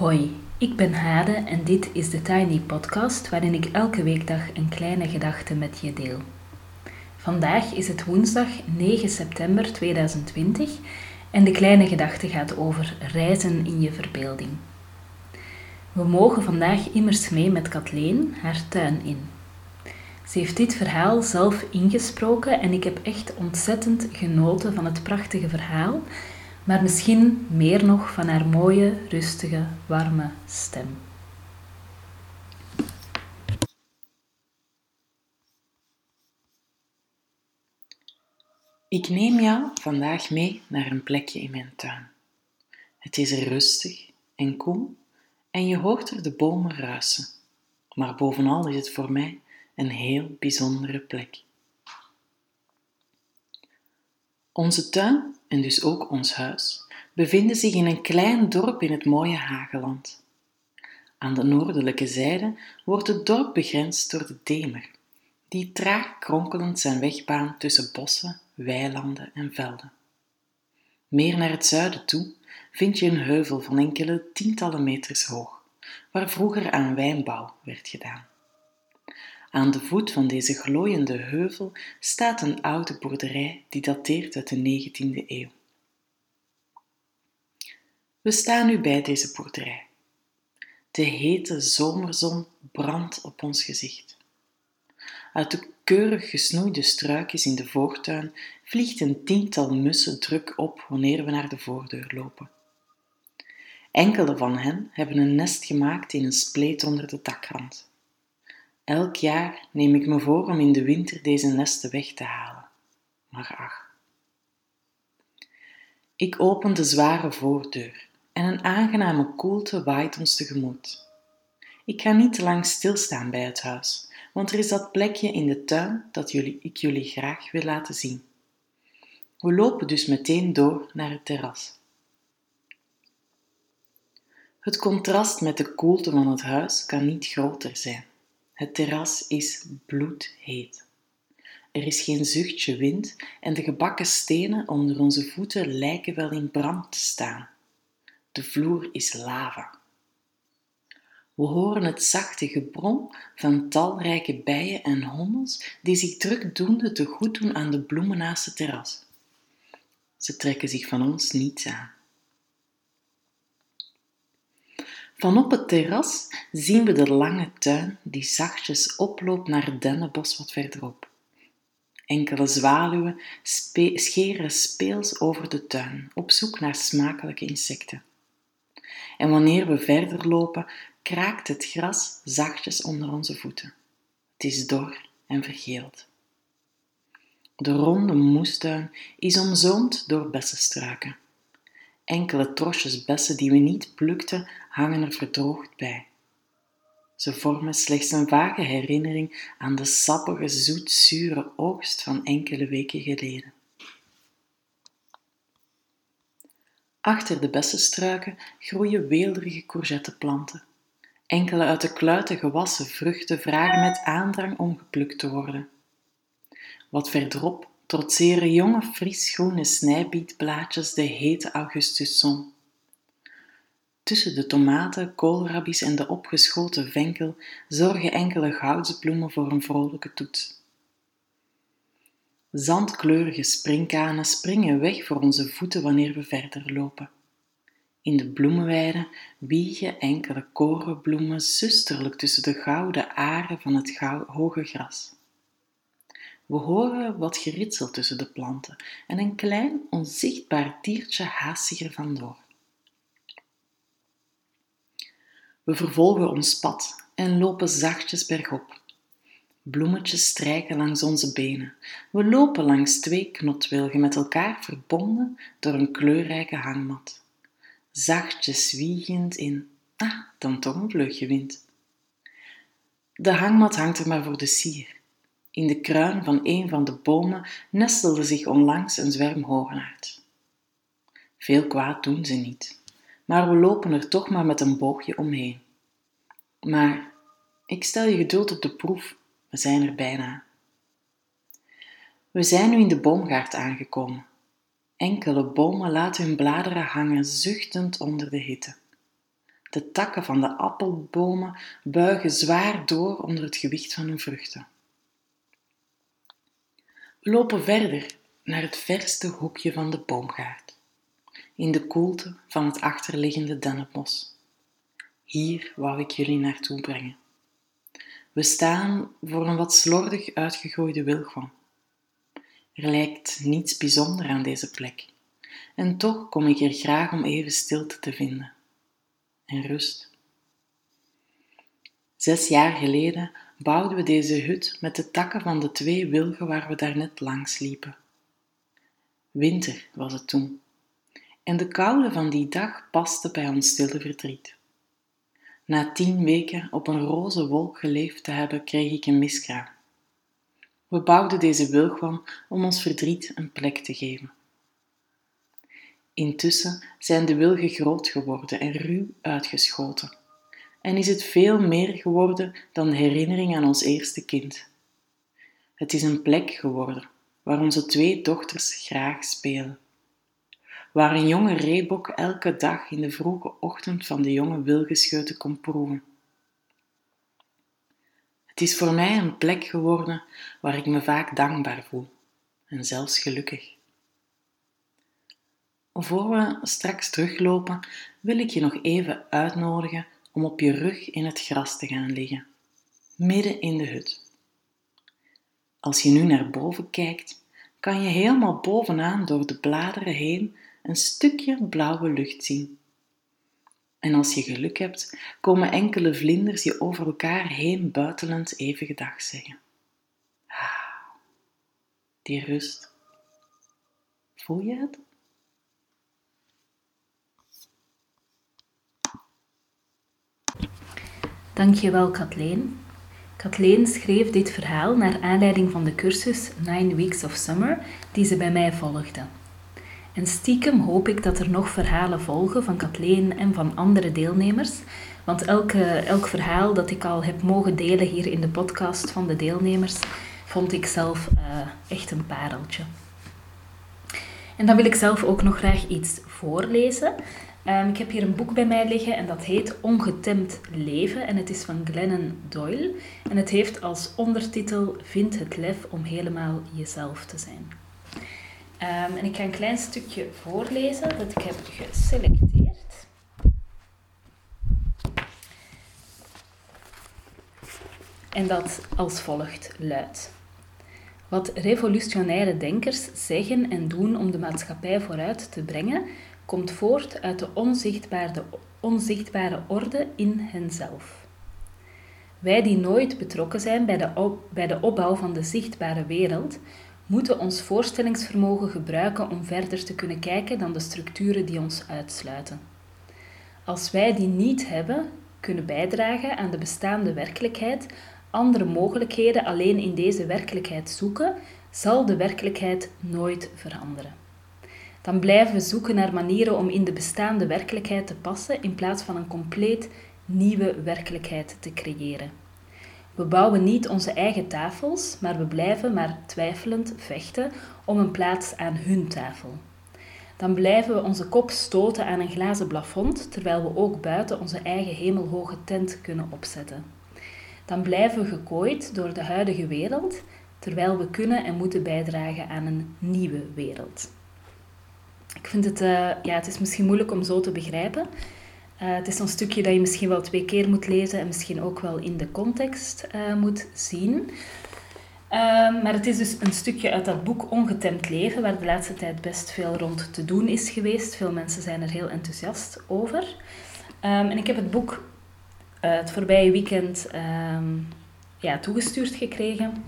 Hoi, ik ben Hade en dit is de Tiny Podcast waarin ik elke weekdag een kleine gedachte met je deel. Vandaag is het woensdag 9 september 2020 en de kleine gedachte gaat over reizen in je verbeelding. We mogen vandaag immers mee met Kathleen haar tuin in. Ze heeft dit verhaal zelf ingesproken en ik heb echt ontzettend genoten van het prachtige verhaal maar misschien meer nog van haar mooie, rustige, warme stem. Ik neem jou vandaag mee naar een plekje in mijn tuin. Het is er rustig en koel en je hoort er de bomen ruisen. Maar bovenal is het voor mij een heel bijzondere plek. Onze tuin, en dus ook ons huis, bevinden zich in een klein dorp in het mooie Hageland. Aan de noordelijke zijde wordt het dorp begrensd door de Demer, die traag kronkelend zijn weg tussen bossen, weilanden en velden. Meer naar het zuiden toe vind je een heuvel van enkele tientallen meters hoog, waar vroeger aan wijnbouw werd gedaan. Aan de voet van deze glooiende heuvel staat een oude boerderij die dateert uit de 19e eeuw. We staan nu bij deze boerderij. De hete zomerzon brandt op ons gezicht. Uit de keurig gesnoeide struikjes in de voortuin vliegt een tiental mussen druk op wanneer we naar de voordeur lopen. Enkele van hen hebben een nest gemaakt in een spleet onder de dakrand. Elk jaar neem ik me voor om in de winter deze nesten weg te halen. Maar ach. Ik open de zware voordeur en een aangename koelte waait ons tegemoet. Ik ga niet te lang stilstaan bij het huis, want er is dat plekje in de tuin dat jullie, ik jullie graag wil laten zien. We lopen dus meteen door naar het terras. Het contrast met de koelte van het huis kan niet groter zijn. Het terras is bloedheet. Er is geen zuchtje wind en de gebakken stenen onder onze voeten lijken wel in brand te staan. De vloer is lava. We horen het zachte gebrom van talrijke bijen en hommels die zich druk doende te goed doen aan de bloemen naast het terras. Ze trekken zich van ons niets aan. Van op het terras zien we de lange tuin die zachtjes oploopt naar het dennenbos wat verderop. Enkele zwaluwen scheren speels over de tuin, op zoek naar smakelijke insecten. En wanneer we verder lopen, kraakt het gras zachtjes onder onze voeten. Het is dor en vergeeld. De ronde moestuin is omzoomd door bessenstruiken. Enkele trosjes bessen die we niet plukten, hangen er verdroogd bij. Ze vormen slechts een vage herinnering aan de sappige, zoetzure oogst van enkele weken geleden. Achter de bessenstruiken groeien weelderige courgetteplanten. Enkele uit de kluiten gewassen vruchten vragen met aandrang om geplukt te worden. Wat verderop trotseren jonge frisgroene snijbietblaadjes de hete augustuszon. Tussen de tomaten, koolrabi's en de opgeschoten venkel zorgen enkele goudsbloemen voor een vrolijke toets. Zandkleurige springkanen springen weg voor onze voeten wanneer we verder lopen. In de bloemenweide wiegen enkele korenbloemen zusterlijk tussen de gouden aren van het hoge gras. We horen wat geritsel tussen de planten en een klein, onzichtbaar diertje haast zich er vandoor. We vervolgen ons pad en lopen zachtjes bergop. Bloemetjes strijken langs onze benen. We lopen langs twee knotwilgen met elkaar verbonden door een kleurrijke hangmat. Zachtjes wiegend in, ah, dan toch een vleugje wind. De hangmat hangt er maar voor de sier. In de kruin van een van de bomen nestelde zich onlangs een zwerm hoornaard. Veel kwaad doen ze niet, maar we lopen er toch maar met een boogje omheen. Maar ik stel je geduld op de proef, we zijn er bijna. We zijn nu in de boomgaard aangekomen. Enkele bomen laten hun bladeren hangen, zuchtend onder de hitte. De takken van de appelbomen buigen zwaar door onder het gewicht van hun vruchten. We lopen verder naar het verste hoekje van de boomgaard, in de koelte van het achterliggende dennenbos. Hier wou ik jullie naartoe brengen. We staan voor een wat slordig uitgegooide wilgwam. Er lijkt niets bijzonder aan deze plek, en toch kom ik er graag om even stilte te vinden en rust. Zes jaar geleden bouwden we deze hut met de takken van de twee wilgen waar we daarnet langs liepen. Winter was het toen, en de koude van die dag paste bij ons stille verdriet. Na tien weken op een roze wolk geleefd te hebben, kreeg ik een miskraam. We bouwden deze wilgwam om ons verdriet een plek te geven. Intussen zijn de wilgen groot geworden en ruw uitgeschoten. En is het veel meer geworden dan de herinnering aan ons eerste kind. Het is een plek geworden waar onze twee dochters graag spelen. Waar een jonge reebok elke dag in de vroege ochtend van de jonge wilgescheuten komt proeven. Het is voor mij een plek geworden waar ik me vaak dankbaar voel en zelfs gelukkig. Voor we straks teruglopen, wil ik je nog even uitnodigen om op je rug in het gras te gaan liggen, midden in de hut. Als je nu naar boven kijkt, kan je helemaal bovenaan door de bladeren heen een stukje blauwe lucht zien. En als je geluk hebt, komen enkele vlinders je over elkaar heen buitelend even gedag zeggen. Ah, die rust. Voel je het? Dankjewel Kathleen. Kathleen schreef dit verhaal naar aanleiding van de cursus Nine Weeks of Summer die ze bij mij volgde. En stiekem hoop ik dat er nog verhalen volgen van Kathleen en van andere deelnemers, want elke, elk verhaal dat ik al heb mogen delen hier in de podcast van de deelnemers, vond ik zelf uh, echt een pareltje. En dan wil ik zelf ook nog graag iets voorlezen. Um, ik heb hier een boek bij mij liggen en dat heet Ongetemd leven en het is van Glennon Doyle en het heeft als ondertitel Vind het lef om helemaal jezelf te zijn. Um, en ik ga een klein stukje voorlezen dat ik heb geselecteerd. En dat als volgt luidt. Wat revolutionaire denkers zeggen en doen om de maatschappij vooruit te brengen, komt voort uit de onzichtbare, onzichtbare orde in henzelf. Wij die nooit betrokken zijn bij de, bij de opbouw van de zichtbare wereld, moeten ons voorstellingsvermogen gebruiken om verder te kunnen kijken dan de structuren die ons uitsluiten. Als wij die niet hebben, kunnen bijdragen aan de bestaande werkelijkheid, andere mogelijkheden alleen in deze werkelijkheid zoeken, zal de werkelijkheid nooit veranderen dan blijven we zoeken naar manieren om in de bestaande werkelijkheid te passen in plaats van een compleet nieuwe werkelijkheid te creëren. We bouwen niet onze eigen tafels, maar we blijven maar twijfelend vechten om een plaats aan hun tafel. Dan blijven we onze kop stoten aan een glazen plafond, terwijl we ook buiten onze eigen hemelhoge tent kunnen opzetten. Dan blijven we gekooid door de huidige wereld, terwijl we kunnen en moeten bijdragen aan een nieuwe wereld. Ik vind het, uh, ja, het is misschien moeilijk om zo te begrijpen. Uh, het is een stukje dat je misschien wel twee keer moet lezen en misschien ook wel in de context uh, moet zien. Ehm, maar het is dus een stukje uit dat boek Ongetemd Leven, waar de laatste tijd best veel rond te doen is geweest. Veel mensen zijn er heel enthousiast over. Um, en ik heb het boek het voorbije weekend um, ja, toegestuurd gekregen.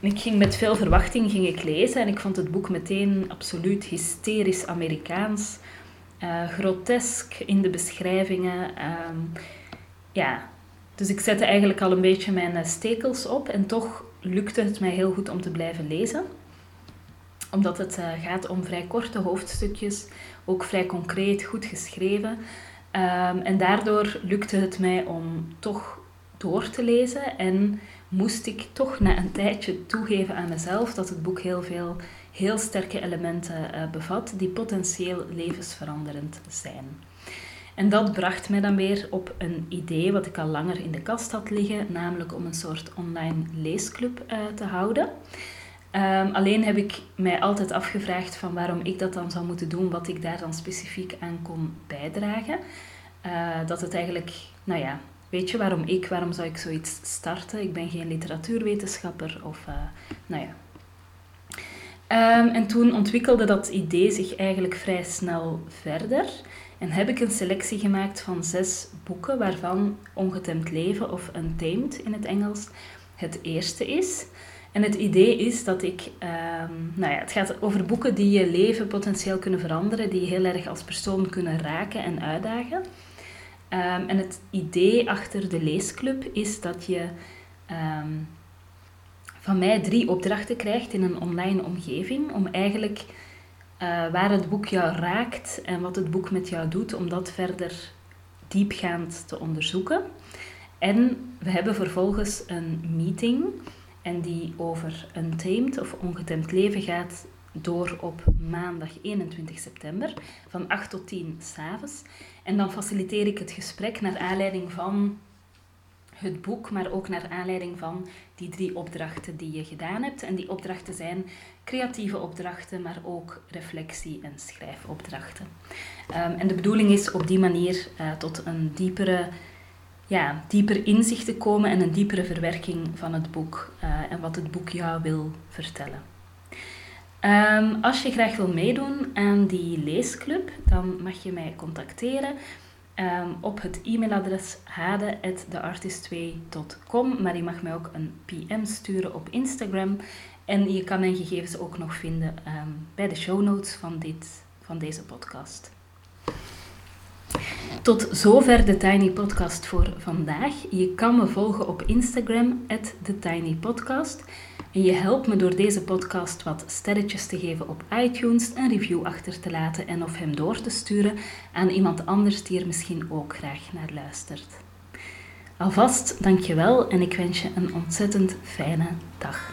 Ik ging met veel verwachting ging ik lezen en ik vond het boek meteen absoluut hysterisch Amerikaans. Uh, grotesk in de beschrijvingen. Ehm, ja, dus ik zette eigenlijk al een beetje mijn eh, stekels op en toch lukte het mij heel goed om te blijven lezen. Omdat het uh, gaat om vrij korte hoofdstukjes, ook vrij concreet, goed geschreven. Um, en daardoor lukte het mij om toch door te lezen en moest ik toch na een tijdje toegeven aan mezelf dat het boek heel veel heel sterke elementen uh, bevat die potentieel levensveranderend zijn. En dat bracht mij dan weer op een idee wat ik al langer in de kast had liggen, namelijk om een soort online leesclub uh, te houden. Um, alleen heb ik mij altijd afgevraagd van waarom ik dat dan zou moeten doen, wat ik daar dan specifiek aan kon bijdragen. Uh, dat het eigenlijk, nou ja, weet je waarom ik, waarom zou ik zoiets starten? Ik ben geen literatuurwetenschapper of, uh, nou ja. Um, en toen ontwikkelde dat idee zich eigenlijk vrij snel verder. En heb ik een selectie gemaakt van zes boeken, waarvan Ongetemd Leven of Untamed in het Engels het eerste is. En het idee is dat ik, um, nou ja, het gaat over boeken die je leven potentieel kunnen veranderen, die je heel erg als persoon kunnen raken en uitdagen. Um, en het idee achter de leesclub is dat je um, van mij drie opdrachten krijgt in een online omgeving om eigenlijk uh, waar het boek jou raakt en wat het boek met jou doet, om dat verder diepgaand te onderzoeken. En we hebben vervolgens een meeting en die over Untamed of Ongetemd Leven gaat door op maandag 21 september van 8 tot 10 s'avonds. En dan faciliteer ik het gesprek naar aanleiding van het boek, maar ook naar aanleiding van die drie opdrachten die je gedaan hebt. En die opdrachten zijn creatieve opdrachten, maar ook reflectie- en schrijfopdrachten. Um, en de bedoeling is op die manier uh, tot een diepere ja, dieper inzicht te komen en een diepere verwerking van het boek uh, en wat het boek jou wil vertellen. Um, als je graag wil meedoen aan die leesclub, dan mag je mij contacteren um, op het e-mailadres hade.theartist2.com, maar je mag mij ook een PM sturen op Instagram en je kan mijn gegevens ook nog vinden um, bij de show notes van, dit, van deze podcast. Tot zover de Tiny Podcast voor vandaag. Je kan me volgen op Instagram, TheTinyPodcast. En je helpt me door deze podcast wat sterretjes te geven op iTunes, een review achter te laten en of hem door te sturen aan iemand anders die er misschien ook graag naar luistert. Alvast dankjewel en ik wens je een ontzettend fijne dag.